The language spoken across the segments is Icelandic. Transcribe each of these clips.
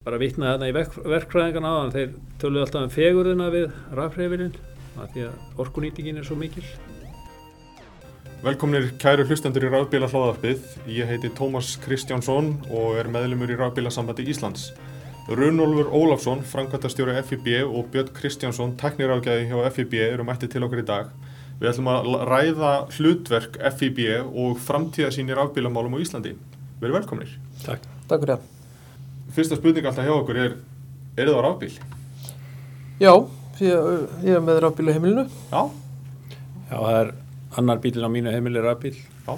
bara vitna þarna í verk, verkfræðingarna á þeir töluðu alltaf um fegurðina við rafræðvilinn því að orkunýtingin er svo mikil Velkomnir kæru hlustendur í Rafbíla hlóðarpið. Ég heiti Tómas Kristjánsson og er meðlumur í Rafbíla sambandi Íslands. Runolfur Ólafsson, framkvæmtastjóri FIB og Björn Kristjánsson, tekniráðgæði hjá FIB eru mætti til okkur í dag. Við ætlum að ræða hlutverk FIB og framtíðasín í rafbílamálum á Íslandi. Verið velkomnir. Takk. Takk. Fyrsta spurning alltaf hjá okkur er, er það á rafbíl? Já, ég, ég er með rafbíl á heimilinu. Já. Já, það er annar bílinn á mínu heimili rafbíl. Já.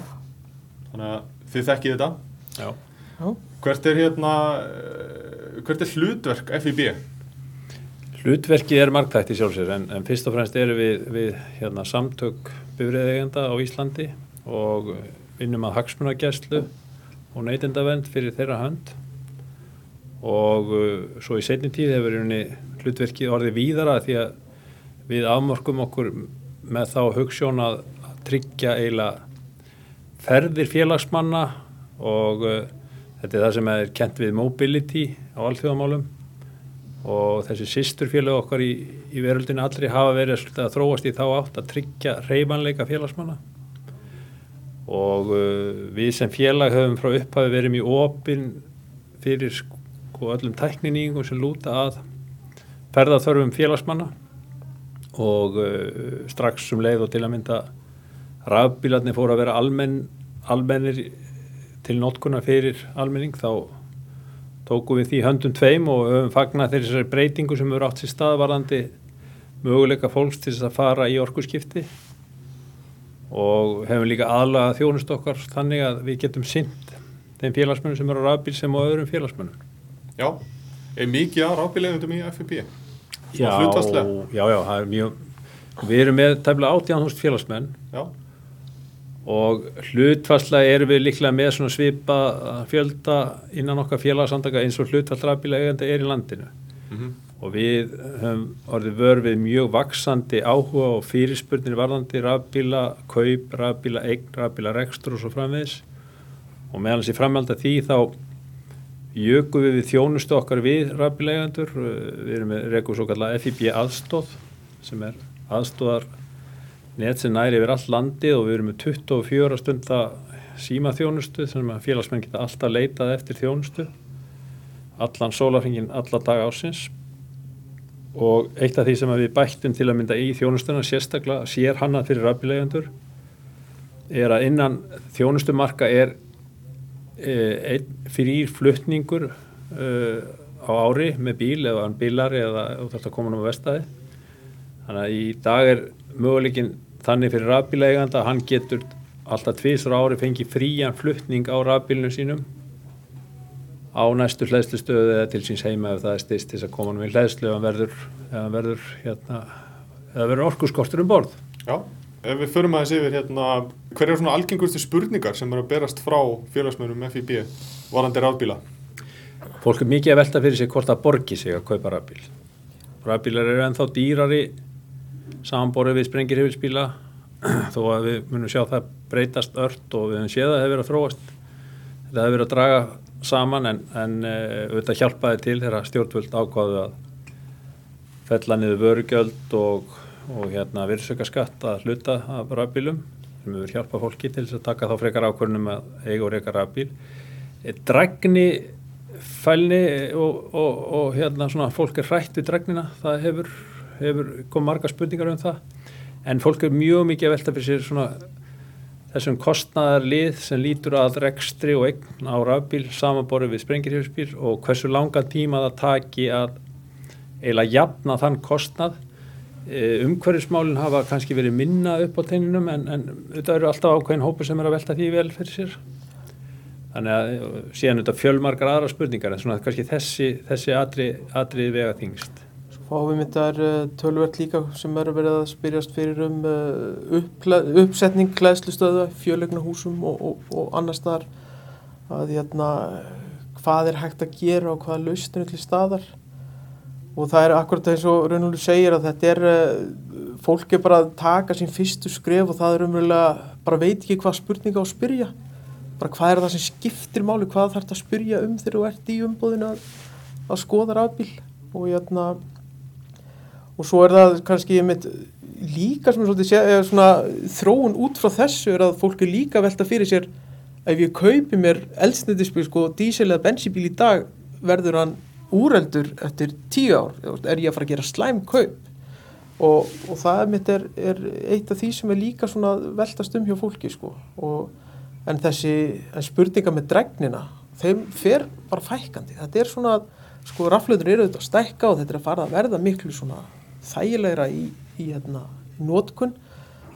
Þannig að þið þekkið þetta. Já. Já. Hvert er hérna, eh, hvert er hlutverk FIB? Hlutverkið er margtækt í sjálfsögur en, en fyrst og fremst eru við, við hérna, samtök bifriðegenda á Íslandi og vinnum að hagsmunagæslu og neytendavend fyrir þeirra hönd og uh, svo í setni tíð hefur hlutverkið orðið víðara því að við afmörkum okkur með þá hugssjón að tryggja eiginlega ferðir félagsmanna og uh, þetta er það sem er kent við mobility á alþjóðamálum. Og þessi sýsturfélag okkar í, í veröldinu allri hafa verið að þróast í þá átt að tryggja reymanleika félagsmanna. Og uh, við sem félag höfum frá upphafi verið mjög opinn fyrir sko öllum tækninýngum sem lúta að ferðarþörfum félagsmanna og uh, strax um leið og til að mynda rafbílarnir fóru að vera almenn, almennir til nótkunna fyrir almenning þá tóku við því höndum tveim og höfum fagnat þeirri breytingu sem eru átt sér staðvarandi möguleika fólks til þess að fara í orkuskipti og hefum líka aðlagað þjónust okkar þannig að við getum synd þeim félagsmennum sem eru á rafbíl sem á öðrum félagsmennum. Já, er mikið að rafbílegundum í FIB? Já, já, já, það er mjög, við erum með tæmlega 18.000 félagsmenn já. og hlutfallslega erum við líklega með svona svipa fjölda innan okkar félagsandaka eins og hlutfall rafbílegunda er í landinu. Mm -hmm og við höfum orðið vörfið mjög vaksandi áhuga og fyrirspurnir varðandi rafbíla, kaup, rafbíla, eign, rafbíla, rekstur og svo framvegs og meðan þessi framhald að því þá jökum við þjónustu okkar við rafbíleigandur, við erum með rekum svo kallar FIB aðstóð sem er aðstóðar net sem næri yfir all landið og við erum með 24 stund að síma þjónustu sem félagsmenn geta alltaf leitað eftir þjónustu allan sólarfingin alla dag ásins og eitt af því sem við bættum til að mynda í þjónustuna sérstaklega sér hannað fyrir rafbílegandur er að innan þjónustumarka er fyrir fluttningur e, á ári með bíl eða bílari eða þetta koma náma vestæði þannig að í dag er möguleikin þannig fyrir rafbíleganda að hann getur alltaf tvísra ári fengið frían fluttning á rafbílinu sínum á næstu hlæðslustöðu eða til síns heima ef það er styrst til að koma með hlæðslu eða verður, verður, hérna, verður orkuskortur um borð. Já, ef við förum aðeins yfir hérna, hver er svona algengustu spurningar sem eru að berast frá félagsmönum FIB varandi rafbíla? Fólk er mikið að velta fyrir sig hvort það borgi sig að kaupa rafbíl. Rafbílar eru ennþá dýrari samanborið við sprengirhefilsbíla þó að við munum sjá það breytast ört og við hefum séð að það hefur verið að þróast. Þetta hefur verið að draga saman en, en uh, auðvitað hjálpaði til þegar stjórnvöld ákvaðu að fella niður vörugjöld og, og hérna virðsökaskatt að hluta af rafbílum. Sem hefur hjálpað fólki til þess að taka þá frekar ákvörnum að eiga og reyka rafbíl. Eh, Drægni fælni og, og, og hérna svona fólk er hrætt við drægnina, það hefur, hefur komið marga spurningar um það. En fólk er mjög mikið að velta fyrir sér svona þessum kostnæðarlið sem lítur að rekstri og eign á rafbíl samanborið við sprengirhjörspíl og hversu langa tíma það taki að eiginlega jafna þann kostnað. e, umhverfismálinn hafa kannski verið minna upp á teininum en, en þetta eru alltaf ákveðin hópu sem er að velta því vel fyrir sér. Þannig að síðan þetta fjölmarkar aðra spurningar en svona kannski þessi, þessi atri, atrið vega þingst og við myndar uh, tölvert líka sem eru verið að spyrjast fyrir um uppsetning klæðslustöðu fjölegna húsum og, og, og annars þar að hérna, hvað er hægt að gera og hvaða lausnir til staðar og það er akkurat eins og Raunuleg segir að þetta er uh, fólk er bara að taka sín fyrstu skref og það er umverulega bara veit ekki hvað spurninga að spyrja. Bara hvað er það sem skiptir máli? Hvað þarf þetta að spyrja um þegar þú ert í umbúðinu að að skoða rafbíl? Og hérna og svo er það kannski einmitt líka sem er eða svona þróun út frá þessu er að fólk er líka velta fyrir sér ef ég kaupi mér eldsneitisbíl sko dísil eða bensibíl í dag verður hann úreldur eftir tíu ár, er ég að fara að gera slæm kaup? Og, og það mitt er, er eitt af því sem er líka svona veltast um hjá fólki sko. Og, en þessi en spurninga með dregnina þeim fer bara fækandi þetta er svona, sko raflöður eru auðvitað að stækka og þetta er að fara að verða miklu svona þægilegra í, í, hérna, í nótkun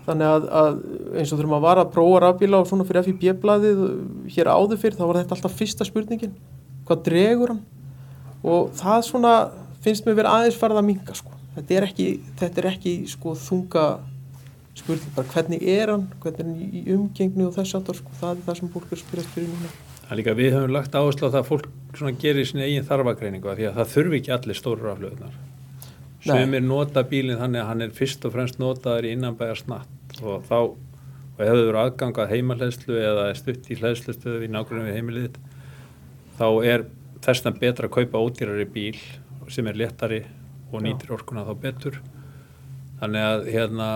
þannig að, að eins og þurfum að vara að prófa rafbíla og svona fyrir FIB-blaðið hér áður fyrir þá var þetta alltaf fyrsta spurningin. Hvað dregur hann og það svona finnst mér verið aðeins farið að minga sko. Þetta er ekki, þetta er ekki sko þunga spurning. Bara hvernig er hann, hvernig er hann í umgengni og þess aftur sko, það er það sem fólk er spyrjast fyrir núna. Það er líka við höfum lagt áherslu á það að fólk gerir sín eigin þarfagreiningu því að það þurfi ekki allir stóru raflöðunar sem er nota bílinn þannig að hann er fyrst og fremst notaður í innanbæjar snatt og þá og ef þau eru aðgangað heimalæðslu eða stutt í hlæðslustöðu í nákvæmlega heimilið þá er þess að betra að kaupa ódýrari bíl sem er léttari og nýtir orkuna þá betur. Þannig að hérna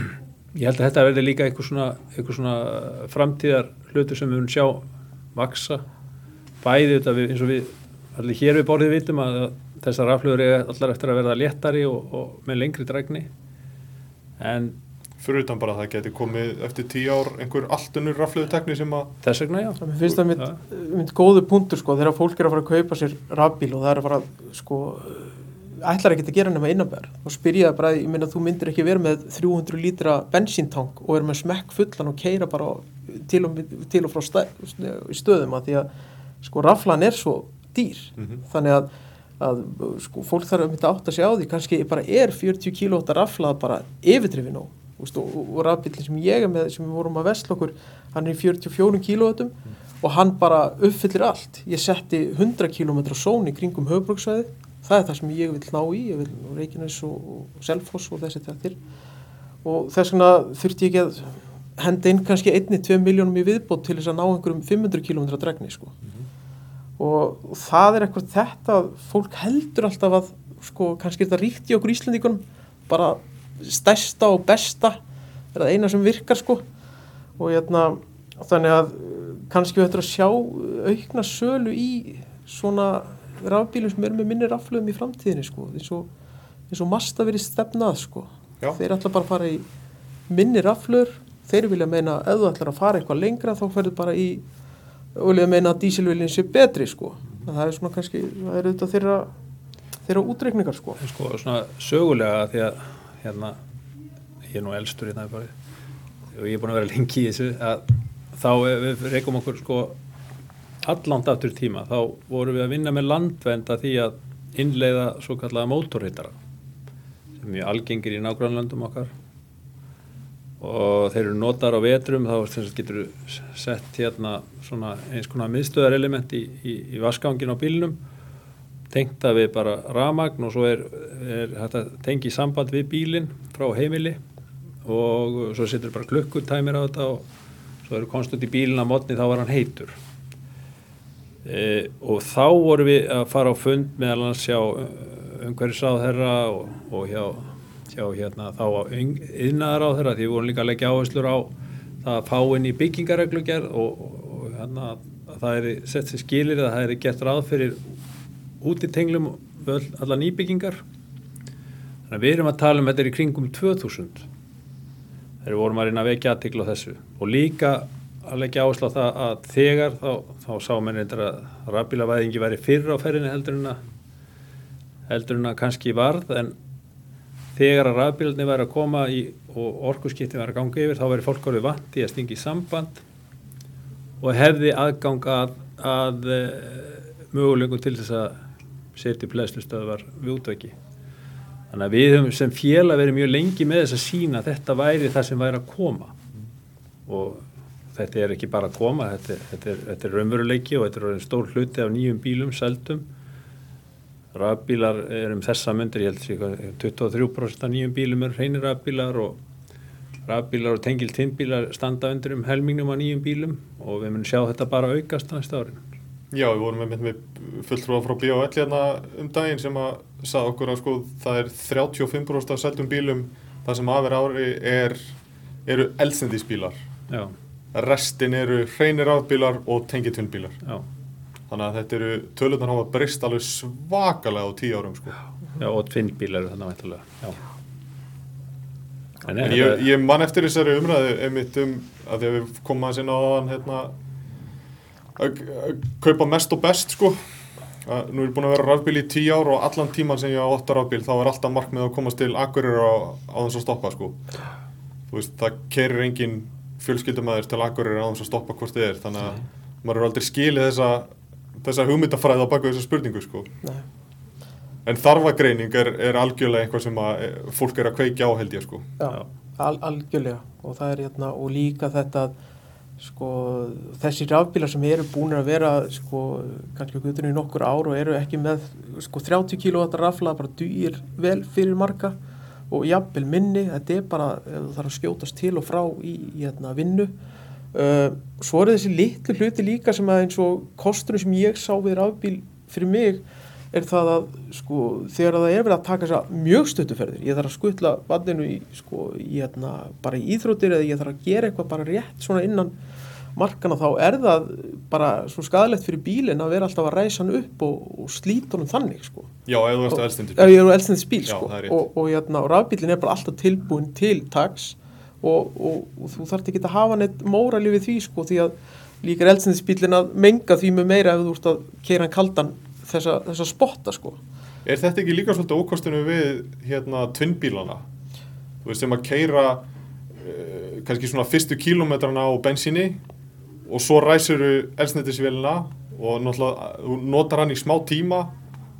ég held að þetta verði líka eitthvað svona, eitthvað svona framtíðar hlutur sem við höfum sjá vaksa bæði þetta við, eins og við allir hér við borðið vitum að þessar rafluður er allar eftir að verða léttari og, og með lengri drækni en fyrir utan bara að það geti komið eftir tíu ár einhver alltunur rafluðutekni sem að þess vegna já. Það finnst það mynd, mynd góðu punktur sko þegar fólk er að fara að kaupa sér rafbíl og það er að fara sko ætlar ekki að gera nema innanbær og spyrja bara, ég minna þú myndir ekki vera með 300 lítra bensíntang og er með smekk fullan og keira bara til og, til og frá stöðum að því að sko raflan er svo dýr. Mm -hmm. þannig að, að sko fólk þarf að mynda átt að sjá því kannski bara er 40 kW rafla bara yfirdrifin og, og, og rafbílinn sem ég er með sem við vorum að vestla okkur hann er í 44 kW mm. og hann bara uppfyllir allt ég setti 100 km són í kringum höfbruksvæði það er það sem ég vil ná í, ég vil Reykjanes og, og Selfoss og þessi tættir og þess vegna þurfti ég ekki að henda inn kannski einni, tvei miljónum í viðbót til þess að ná einhverjum 500 km dregni sko mm -hmm. og það er eitthvað þetta fólk heldur alltaf að sko kannski er þetta ríkt í okkur Íslandíkunum bara stærsta og besta er það eina sem virkar sko og hérna þannig að kannski við ættum að sjá aukna sölu í svona rafbílum sem eru með minni raflöfum í framtíðinni sko, eins og, eins og Mazda verið stefnað sko. þeir ætla bara að fara í minni raflöfur, þeir vilja meina ef þú ætlar að fara eitthvað lengra þá ferður bara í vilja meina að dísilvílinn sé betri sko, það er svona kannski það er auðvitað þeirra þeirra útreikningar sko. Sko svona sögulega því að hérna ég er nú elstur hérna og ég er búin að vera lengi í þessu að þá við reykum okkur sko alland aftur tíma þá vorum við að vinna með landvenda því að innleiða svo kallaða mótorhittara sem er algengir í nágrannlöndum okkar. Og þeir eru notar á vetrum þá getur við sett hérna eins konar miðstöðarelement í, í, í vaskangin á bílnum tengta við bara ramagn og svo er, er þetta tengi samband við bílinn frá heimili og svo setur bara klukkutæmir á þetta og svo eru konstant í bílinn á mótni þá var hann heitur. E, og þá vorum við að fara á fund meðal hans hjá umhverfisáðherra og, og hjá, hjá hérna, þá yðnaðaráðherra því við vorum líka að leggja áherslur á það að fá inn í byggingareglugjær og, og, og hérna, það er sett sér skilir að það er gert ráð fyrir út í tenglum allar nýbyggingar. Þannig að við erum að tala um þetta er í kringum 2000 þegar vorum að reyna að vekja aðtikla á þessu. Og líka að leggja áherslu á það að þegar þá, þá sá mér reyndar að rafbílavæðingi væri fyrr á ferðinni heldur en að heldur en að kannski varð. En þegar að rafbílarni væri að koma í, og orkusskipti væri að ganga yfir þá væri fólk orðið vant í að stingi samband og hefði aðgang að, að e, möguleikum til þess að setja plæslustöðvar við útveki þannig að við sem fjela verið mjög lengi með þess að sína að þetta væri það sem væri að koma og þetta er ekki bara að koma, þetta, þetta er, þetta er raunveruleiki og þetta er stór hluti af nýjum bílum, seldum. Rafbílar er um þessa myndir, ég held að 23% af nýjum bílum eru hreinir rafbílar og rafbílar og tengil tinnbílar standa undir um helmingnum af nýjum bílum og við munum sjá þetta bara aukast næsta árin. Já, við vorum með, með fulltrúa frá B.O.L. hérna um daginn sem að sagði okkur að sko það er 35% af seldum bílum það sem aðver ári er, eru eldsendisbílar. Já, Restin eru hreinir rafbílar og tengitvinnbílar. já, Þannig að þetta eru tölunar hafa breyst alveg svakalega á tíu árum sko. já, og tvinnbílar eru þannig væntalega, já. En, En ég, ég man eftir þessari umræðu einmitt um að því að við komum aðeins inn á þann hérna að kaupa mest og best sko. Að nú er ég búin að vera rafbíl í tíu ár og allan tíman sem ég á 8 rafbíl þá er alltaf markmið að komast til Akureyrar á, á þess að stoppa sko. Þú veist það kerir engin fjölskyldumæður til Akureyrar á þess að stoppa hvort þið er þannig að maður er aldrei skilið þessa þessa hugmyndafræði á baku þessa spurningu sko. Nei. en þarfagreining er, er algjörlega eitthvað sem að eh, fólk er að kveikja á held ég sko. Já, Já. al, algjörlega. Og það er hérna og líka þetta að, sko þessi rafbílar sem eru búin að vera sko kannski guturinn í nokkur ár og eru ekki með sko 30 kW rafla bara dýr vel fyrir marga og jafnvel minni, þetta er bara þú þarf að skjótast til og frá í, í hérna, vinnu. Uh, svo eru þessi litlu hluti líka sem að eins og kosturinn sem ég sá við rafbíl fyrir mig er það að sko þegar það er verið að taka þess mjög stuttuferðir, ég þarf að skutla bandinu í sko í hérna bara í íþróttir eða ég þarf að gera eitthvað bara rétt svona innan markana þá er það bara svo skadalegt fyrir bílinn að vera alltaf að ræsa hann upp og, og slíta honum þannig sko. Já, ef þú ert að eldstindir ef ég er á eldsnæðis bíl Já, sko rétt. og, og, hérna, og rafbílinn er bara alltaf tilbúin til tags og, og, og þú þarf ekki að hafa neitt mórali við því sko því að líka er eldsnæðisbílinn að menga því með meira ef þú ert að keira hann kaldan þessa, þessa spotta sko Er þetta ekki líka svolítið ókostinu við hérna tvinnbílana? Þú veist sem að keira uh, kannski svona fyrstu kílómetrana á bensíni og svo ræsuru elsnættisvélina og náttúrulega þú notar hann í smá tíma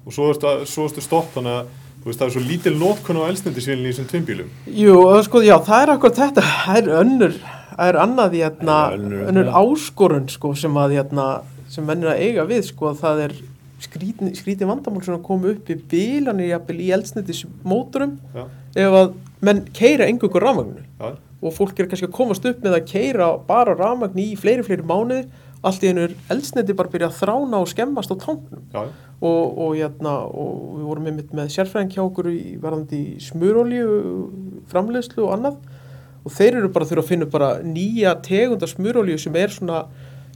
og svo ertu stopp þannig að þú veist það er svo lítil notkun á elsnættisvélinni í þessum tvinnbílum. Jú, sko, já, það er akkur þetta, það er önnur, það er annað, hérna, önnur- önnur áskorun, sko, sem að, hérna, sem menn er að eiga við, sko, það er skrítin, skrítin vandamál sem að koma upp í bílanir, jafnvel, í eldsnættismótorum, Já, ef að menn keira engungur rafmagnu já, og fólk er kannski að komast upp með að keira bara rafmagni í fleiri, fleiri mánuði, allt í einu er eldsnætti bara byrja að þrána og skemmast á já, og, og, hérna, og við vorum einmitt með sérfræðing hjá okkur í varðandi smurolíu framleiðslu og annað. Og þeir eru bara að þurfa að finna bara nýja tegunda smurolíu sem er svona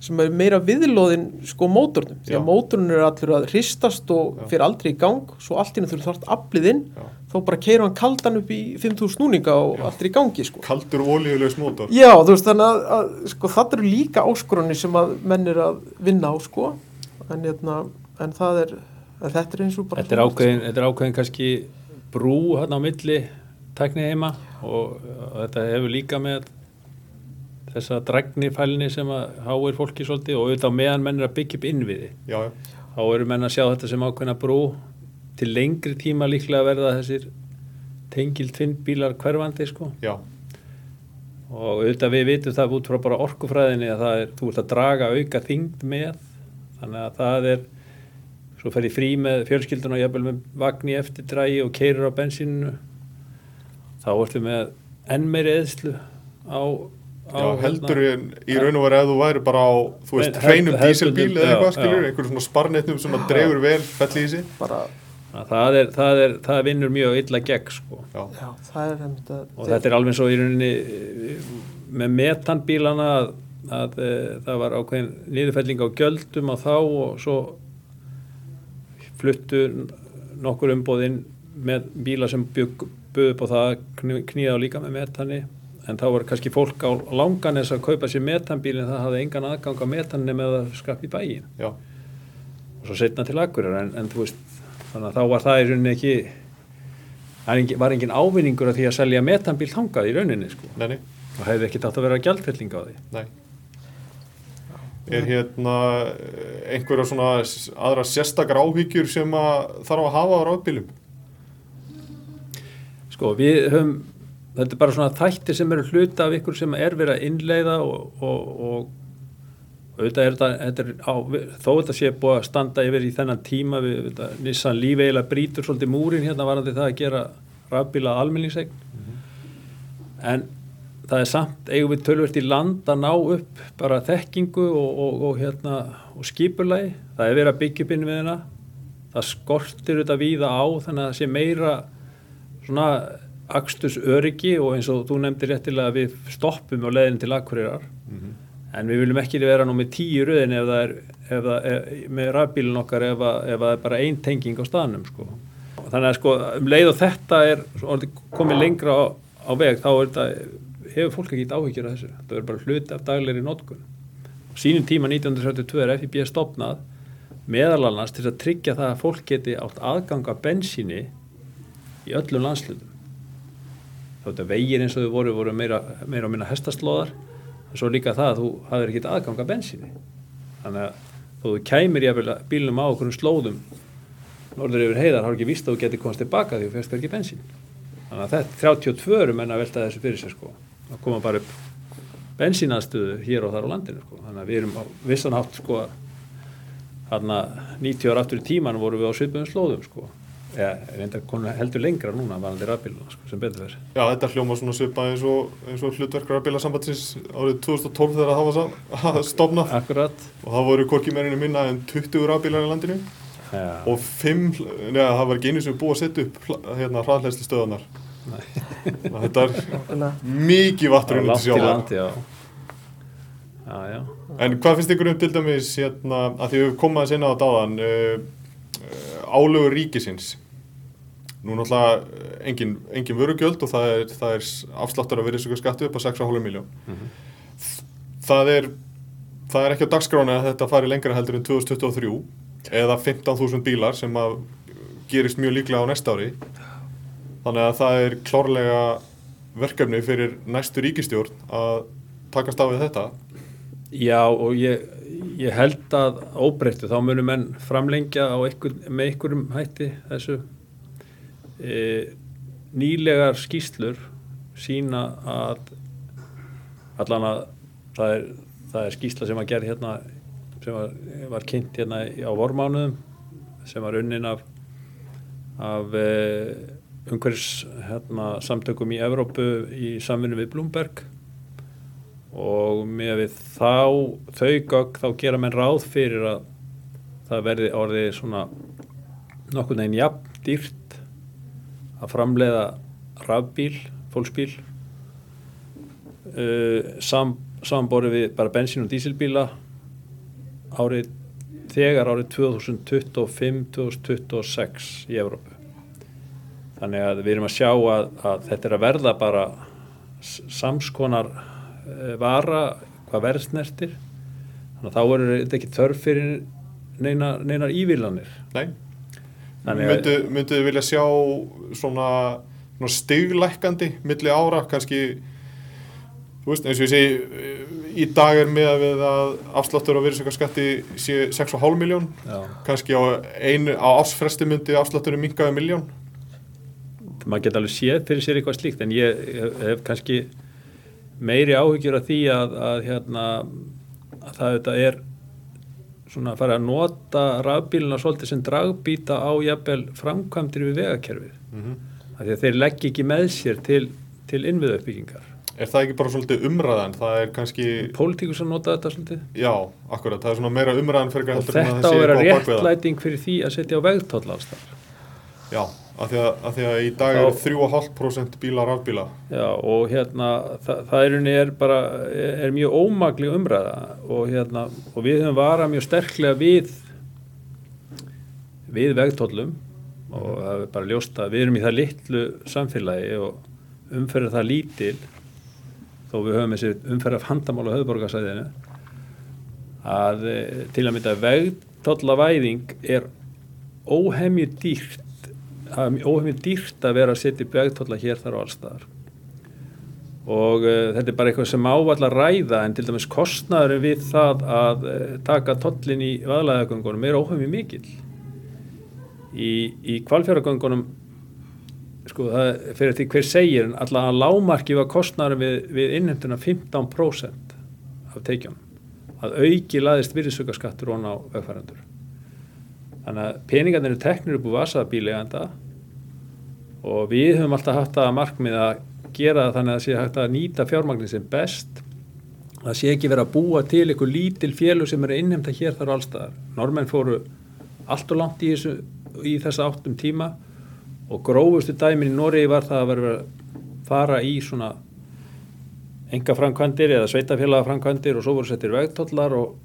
sem er meira viðlóðin sko mótornum. Því að mótornum er allir að hristast og Já. fyrir aldrei í gang. Svo allt í þurfa þarft aflið inn. Já. þá bara keira hann kaldan upp í 5000 snúninga og allt er í gangi sko. Kaldur ólíulegs mótor. Já, þú veist þannig að, að sko, það eru líka áskorunni sem að menn er að vinna á sko. En, hérna, en það er en þetta er eins og bara Þetta er ákveðin, þetta er ákveðin kannski brú hérna á milli tækni heima og, og þetta hefur líka með þessa dragnifælni sem að háir fólki svolítið og auðvitað meðan menn er að byggja upp innviði. Já, já, Þá eru menn að sjá þetta sem ákveðina brú. Til lengri tíma líklega verða þessir tengil tvinnbílar hverfandi sko. Já, og auðvitað við vitum það út frá bara orkufræðinni að það er, þú ert að draga auka þingd með. Þannig að það er svo fer ég frí með fjölskyldun og jafnvel með vagn í eftirdrægi og keirir á bensínu þá ertu með enn meiri eðslu á já heldur en í raun og veru ef þú væri bara á, þú veist, hreinum hefðbundin- eða eitthvað, skilur, einhverjum svona sparnetnum sem að dregur vel fell í þessi. bara, að það, er, það, er, það vinnur mjög illa gegn sko. Já, já, það er einmitt að og þetta er alveg svo í rauninni með metanbílana að, að e, það var ákveðin niðurfelling á gjöldum á þá og svo fluttu nokkur umbóðinn með bíla sem buðu upp á það að knýja á líka með metani en þá var kannski fólk á langanes að kaupa sér metanbíl en það hafði engan aðgang á metanni með að skappa í bæin já, og svo setna til akkurir en, en þú veist þannig að þá var það í rauninni ekki það var engin ávinningur af því að selja metanbíl þangað í rauninni sko. Nei, nei, og hefði ekki átt að vera gjaldfelling á því. Nei. Er hérna eh, einhverja svona aðra sérstakar áhyggjur sem að þarf að hafa á rafbílum? sko við höfum þetta er bara svona þættir sem eru hluta af ykkur sem er verið að innleiða og, og, og auðvitað er þetta, þetta er á, þó þetta sé búið að standa yfir í þennan tíma við, við Nissan Líf eiginlega brýtur svolítið múrin hérna varandi það að gera rafbíla almenningsegn en það er samt eigum við tölvert í land að ná upp bara þekkingu og, og, og, hérna, og skipulagi. Það er verið að byggja upp inn við hérna. Það skortir þetta víða á þannig að það sé meira svona akstus öryggi og eins og þú nefndir réttilega að við stoppum á leðin til akkurirar. Mm -hmm. En við viljum ekki vera nú með tíu röðin ef það er, ef það er með rafbílun okkar ef, að, ef það er bara einn tenging á staðnum sko. Þannig að sko um leið og þetta er komið lengra á, á veg þá er þetta hefur fólk ekki áhyggjur af þessu það verður bara hluti af daglegri nótkun sínum tíma 1972 er FIB stopnað meðal annars til að tryggja það að fólk geti átt aðganga bensíni í öllum landslutum þótt að vegir eins og þau voru voru meira, meira og minna hestaslóðar en svo líka það að þú hafður ekki aðganga bensíni. Þannig að þú kæmir í bílunum á okkur slóðum norður yfir heiðar har ekki vist að þú geti komast tilbaka því þú fyrst ekki bensín. Þannig að þetta 32 er menna að velta þessu fyrir sig sko. Að koma bara upp bensínaðstöðu hér og þar á landinu sko. þannig að við erum á vissan hátt sko hérna 90 ára aftur í tíman vorum við á svipuðum slóðum sko eða heldur lengra núna varandi rafbíluna sko, sem betur verið. Já þetta hljóma svona svipað eins og, og hlutverk rafbílasambatsins árið 2012 þegar það var að stopna Akkurat. og það voru korki meirinu minna en 20 rafbílar í landinu. Já. og 5, neða það var ekki einu sem búið að setja upp hérna hraðlegsli stöðanar þetta er mikið vattur unni til sjóðan en hvað finnst ykkur um til dæmis hérna, að því við komum að sinna á dáðan uh, uh, álögur ríkisins. Nú náttúrulega uh, engin, engin vörugjöld og það er, það er afsláttur að verið skattu upp á 6,5 miljón mm -hmm. það er það er ekki á dagskráni að þetta fari lengra heldur en 2023 eða 15.000 bílar sem að gerist mjög líklega á næsta ári. Þannig að það er klárlega verkefni fyrir næstu ríkistjórn að takast á við þetta. Já og ég, ég held að óbreyttu þá munum menn framlengja ykkur, með einhverjum hætti þessu. E, nýlegar skýslur sína að allan að það er, það er skýsla sem að gera hérna sem var, var kynnt hérna á vormánuðum sem var unnin af af e, umhverjus hérna, samtökum í Evrópu í samvinni við Bloomberg og með við þá þau gögg þá gera menn ráð fyrir að það verði orðið svona nokkur neginn jafn dýrt að framleiða rafbíl, fólksbíl. Uh, sam, samborið við bara bensín og dísilbíla árið þegar árið 2025-2026 í Evrópu. Þannig að við erum að sjá að, að þetta er að verða bara samskonar vara hvað verðsnertir þannig að þá er þetta ekki þörf fyrir neinar, neinar ívillanir Nei. Mynduðu myndu vilja sjá svona, svona stiglækandi milli ára? Kannski þú veist eins og ég segi í dag er með að við að afsláttur á virðsökarskatti sé 6,5 miljón kannski á, einu, á ásfresti myndi afsláttur er mingaði miljón maður geta alveg séð fyrir sér eitthvað slíkt en ég hef kannski meiri áhyggjur af því að, að, hérna, að það auðvitað er svona að fara að nota rafbíluna svolítið sem dragbýta á jafnvel framkvæmdir við vegakerfið mm -hmm. því að þeir leggja ekki með sér til, til innviðauppbyggingar Er það ekki bara svolítið umræðan? Það er kannski... Pólitíkus að nota þetta svolítið? Já, akkurat. Það er svona meira umræðan fyrir að þetta á að vera réttlæting fyrir því að setja á vegtóll ástæðar. Já, Af því, því að í dag er 3,5% bílar rafbíla. Já og hérna það, það er, er bara er mjög ómagli umræða og hérna og við höfum varað mjög sterklega við við vegtóllum og það er bara ljóst að við erum í það litlu samfélagi og umferðar það lítil þó við höfum þessi umferðar handamál á höfðborgarsæðinu að eh, til að mynda vegtóllavæðing er óhemju dýrt það er óhefnir dýrt að vera að setja í begtólla hér þar á allstaðar og uh, þetta er bara eitthvað sem ávall að ræða en til dæmis kostnæður við það að uh, taka tollin í vaðlæðagöngunum er óhefnir mikil í, í kvalfjöragöngunum sko það fyrir því hver segir en alltaf að lámarki var kostnæður við, við innhenduna 15% af teikjónum að auki laðist virðsökarskattur og ná vegfærandur Þannig að peningarnir eru teknir upp úr vasaðabíleganda og við höfum alltaf haft að markmið að gera það þannig að það sé hægt að nýta fjármagnir sem best það sé ekki verið að búa til einhver lítil félug sem er að innhemta hér þar og allstaðar. Normenn fóru allt og langt í, þessu, í þessa áttum tíma og grófustu dæmin í Noregi var það að vera að fara í svona enga framkvæmdir eða sveitafélaga framkvæmdir og svo voru settir vegtollar og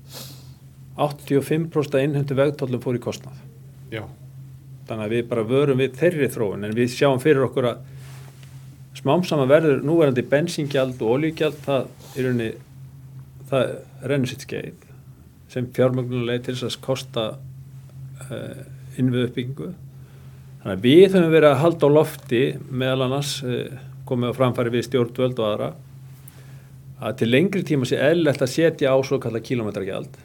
85% innhendu vegtollum fór í kostnað. Já, Þannig að við bara vörum við þeirri þróun en við sjáum fyrir okkur að smám saman verður núverandi bensingjald og olíugjald það er unni það rennur sitt skeið sem fjármögnulega til þess að kosta uh, innvið uppbyggingu. Þannig að við höfum verið að halda á lofti meðal annars uh, komið á framfæri við stjórnvöld og aðra að til lengri tíma sé eðlilegt að setja á svo kalla kilometragjald og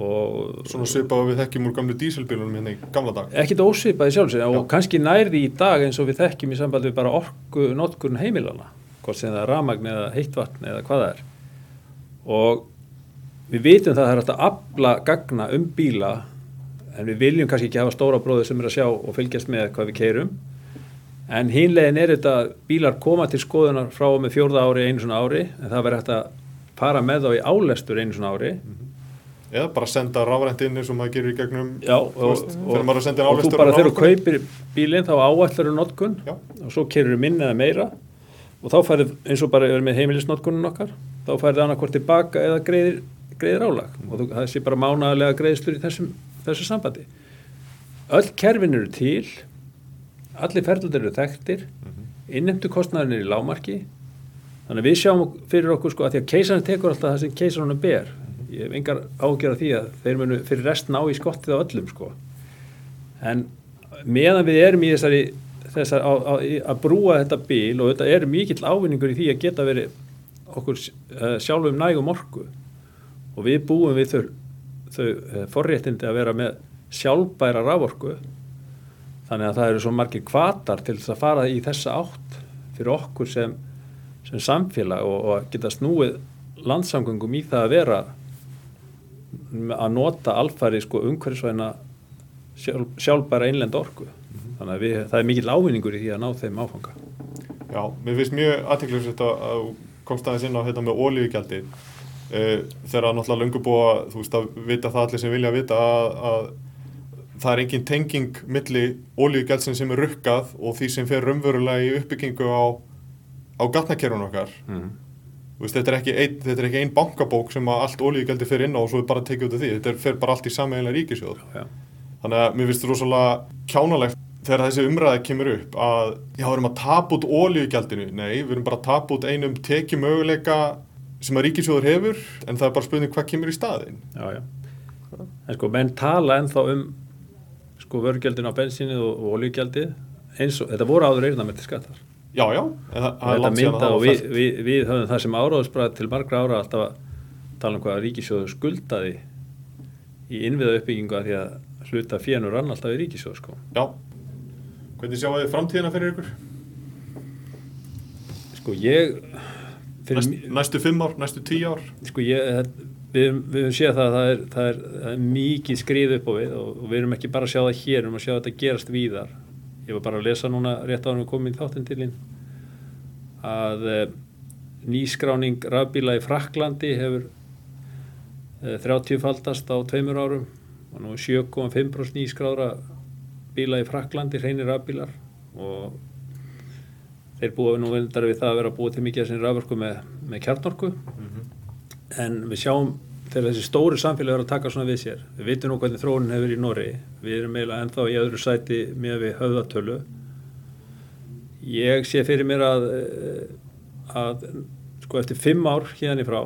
svona svipaðu við þekkjum úr gamlu dísilbílunum hérna í gamla dag. ekkit ósvipaði sjálfsög Já. og kannski nærði í dag eins og við þekkjum í sambandi við bara orku notkurn heimilana hvort sem það er ramagn eða heitt vatn eða hvað það er og við vitum það að það er hægt að afla gagna um bíla en við viljum kannski ekki hafa stóra bróður sem er að sjá og fylgjast með hvað við keirum en hinlegin er þetta að bílar koma til skoðunar frá og með fjórða ári einu svona ári en það verður hægt að fara með þá í álestur einu svona ári Eða bara senda rafrænt inn eins og maður gerir í gegnum, Já, þú senda inn og þú bara þegar þú kaupir bílinn þá áætlar notkun Já. og svo kerir þú minna eða meira. Og þá færðu eins og bara með heimilisnotkunin okkar þá færðu annarkvort tilbaka eða greiðir, greiðir álag. Og þú, það sé bara mánaðarlega greiðslur í þessum, þessu sambandi. Öll kerfin eru til allir ferðlutir eru þekktir innheimtu kostnæðin er í lámarki þannig að við sjáum fyrir okkur sko að því að keisarinn tekur alltaf það sem keisarinn ber ég hef engar ágjör af því að þeir munu fyrir rest ná í skottið á öllum sko. En meðan við erum í þessari, þessari á, á, að brúa þetta bíl og þetta er mikill ávinningur í því að geta verið okkur uh, sjálfum nægum orku og við búum við þau, þau uh, forréttindi að vera með sjálfbæra raforku þannig að það eru svo margir kvatar til þess að fara í þessa átt fyrir okkur sem, sem samfélag og, og að geta snúið landsamgöngum í það að vera að nota alfæri sko umhverfisvæna sjálf, sjálfbæra einlend orku. Þannig að við, það er mikill ávinningur í því að ná þeim áfanga. Já, mér finnst mjög aðtiklisvist að komst aðeins inn á þetta með ólíugjaldi uh, þegar að náttúrulega löngu búa þú veist að vita það allir sem vilja vita að, að það er engin tenging milli ólíugjaldsin sem er rukkað og því sem fer raunverulega í uppbyggingu á, á gatnakerun okkar. Mm. Þú veist, þetta er ein, þetta er ekki ein bankabók sem að allt ólíugjaldi fer inn á og svo er bara tekið út af því þetta fer bara allt í sammeginlega ríkisjóð Já. Þannig að mér finnst rosalega kjánalegt þegar þessi umræði kemur upp að já, við erum að tapa út ólíugjaldinu. Nei, við erum bara að tapa út einum tekjumöguleika sem að ríkisjóður hefur en það er bara spurning hvað kemur í staðinn. Já, já. En sko, menn tala ennþá um sko vörgjaldin á bensinið og, og olíugjaldið eins og, þetta voru áður eyrnamerti skattar. Já, já, en það, er langt síðan að við, við, við höfum það sem áráðsbræð til margra ára alltaf að tala um hvað ríkisjóður skuldaði í innviða uppbyggingu að því að hluta fjenur rann alltaf í ríkisjóð, sko. Já. Hvernig sjáu þið framtíðina fyrir ykkur? Sko, ég... Næst, næstu fimm ár, næstu tíu ár? sko ég, þetta- við, við höfum séð það að það er, það er, það er mikið skrið upp á við og, og við erum ekki bara að sjá það hér, við erum að sjá þetta gerast víðar. Ég var bara að lesa núna rétt á hann við komum í þín að e, nýskráning rafbíla í Fraklandi hefur e, 30 faldast á tveimur árum og nú er 7,5% nýskráðra bíla í Fraklandi, hreinir rafbílar og þeir búa nú vindar við það að vera búa til mikið sinni raförku með, með kjarnorku. En við sjáum þegar þessi stóri samfélag er að taka svona við sér. Við vitum nú hvernig þróunin hefur í Nóri við erum eiginlega ennþá í öðru sæti með við höfðatölu. Ég sé fyrir mér að eh, að sko eftir fimm ár hérna í frá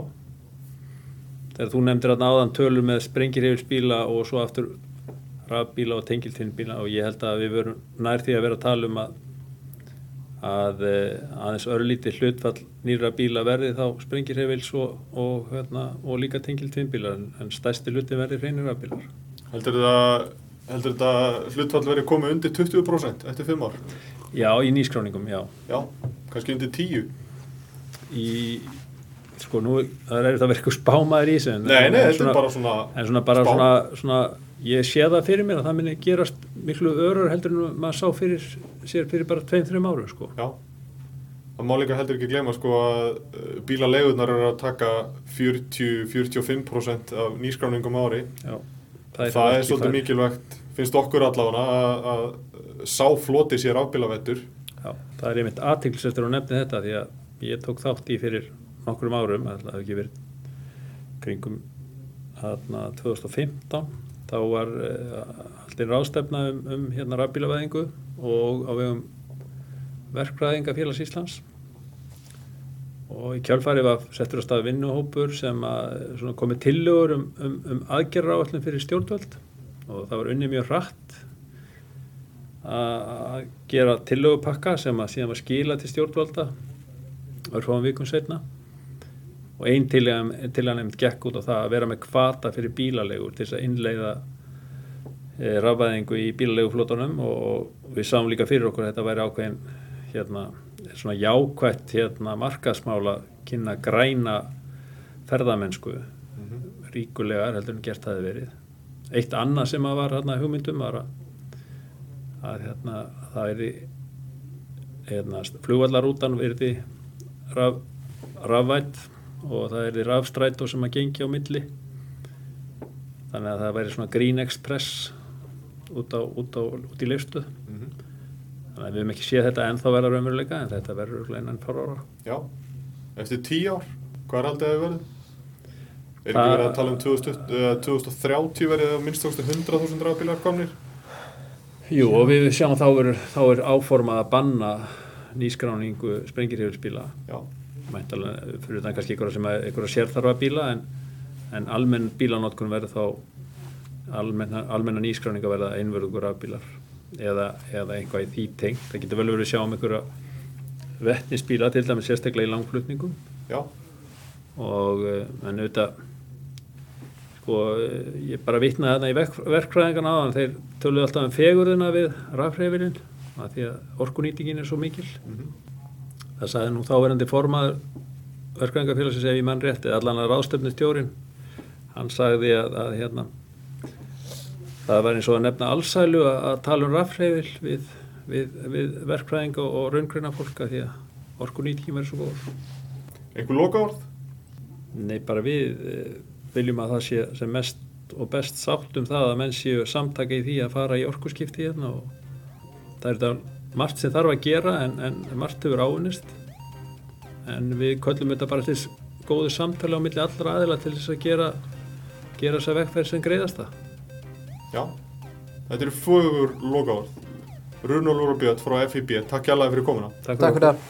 þegar þú nefndir að náðan tölur með sprengirheifilsbíla og svo aftur rafbíla og tengiltinnbíla og ég held að við verum nær því að vera að tala um að að eh, aðeins örlítið hlutfall nýra bíla verði þá sprengirheifils og, og, hérna, og líka tengiltinnbílar en, en stærsti hluti verði hreinir rafbílar Heldur þetta, hlutfall verið komið undir 20% eftir fimm ár? Já, í nýskráningum, já Já, kannski undir 10? í, sko nú það er það verið eitthvað spámaður í þessu en- Nei, nei, en svona en svona bara svona, svona ég sé það fyrir mér að það minni gerast miklu örur heldur en maður sá fyrir sér fyrir bara tveim, þreim árum sko Já, það Það má líka heldur ekki glema sko að uh, bílaleigurnar eru að taka 40-45% af nýskráningum ári. Já, Það er, ekki svolítið fær- mikilvægt, finnst okkur allavega að, að sá floti sér rafbílavettur. Já, það er einmitt aðtikliseftur að nefni þetta því að ég tók þátt í fyrir nokkrum árum, það hefði ekki verið kringum hérna 2015 þá var uh, alltaf ráðstefna um, um hérna rafbílaveðingu og á vegum verkfræðinga félags Íslands. Og í kjálfari var settur á stað vinnuhópur sem að komið tillögur um, um, um aðgerra áallum fyrir stjórnvöld. Og það var unni mjög hratt að gera tillögupakka sem að síðan var skila til stjórnvalda örfáum vikum setna og einn til að nefnd gekk út á það að vera með kvata fyrir bílalegur til þess að innleiða e, rafæðingu í bílaleguflótunum og, og við sáum líka fyrir okkur að þetta væri ákveðin hérna, svona jákvætt hérna, markaðsmála kynna græna ferðamennsku. Ríkulegar heldur en gert hafi verið. Eitt annað sem að var hérna, hugmyndum var að, að hérna, það er hérna, flugvallarútan verði raf, rafvætt og það er rafstrætó sem að gengi á milli. Þannig að það væri svona Green Express út, á, út, á, út í listuð Mm þannig að við hefum ekki séð þetta ennþá verða raunveruleika en þetta verður innan fara ára. Já, eftir tíu ár, hvað er aldrei að verið? Er ekki Það- verið að tala um 2020, uh, 2030 verið að minnst 100.000 rafbílar komnir? Jú og við sjáum þá er, þá er áformað að banna nýskráningu sprengirhjólsbíla Já, mæntalega fyrir það kannski einhverja sem einhverja sérþarfa bíla en, en almenn bílanótkun verður þá almenna, almenna nýskráninga verða einverðugur rafbílar eða, eða einhvað í því tengt. Það getur vel verið að sjá um einhverja vetnisbíla til dæmis sérstaklega í langflutningum. Já, og eh, en auðvitað sko eh, ég bara vitnaði þarna í verk, verkfræðingan á þeir töluðu alltaf um fegurðina við rafhreyfilinn að því að orkunýtingin er svo mikil það sagði nú þáverandi formaður verkfræðingafélagsins ef ég mann rétt eða allan að ráðstöfni stjórin hann sagði að, að hérna það var eins og að nefna allsælu að, að tala um rafhreyfil við, við, við verkfræðinga og, og raungreina fólka því að orkunýtingin verður svo góð einhver loka orð? Nei, bara við eh, viljum að það sé sem mest og best sátt um það að menn séu samtaka í því að fara í orkuskipti hérna og það er þetta margt sem þarf að gera en, en margt hefur áunnist en við köllum þetta bara til þess góðu samtala á milli allra aðila til þess að gera gera þessa vegferð sem greiðast það. Já, þetta eru fögur loka orð. Runolfur og Björn frá FIB, takk hjálpa fyrir komuna. Takk fyrir það.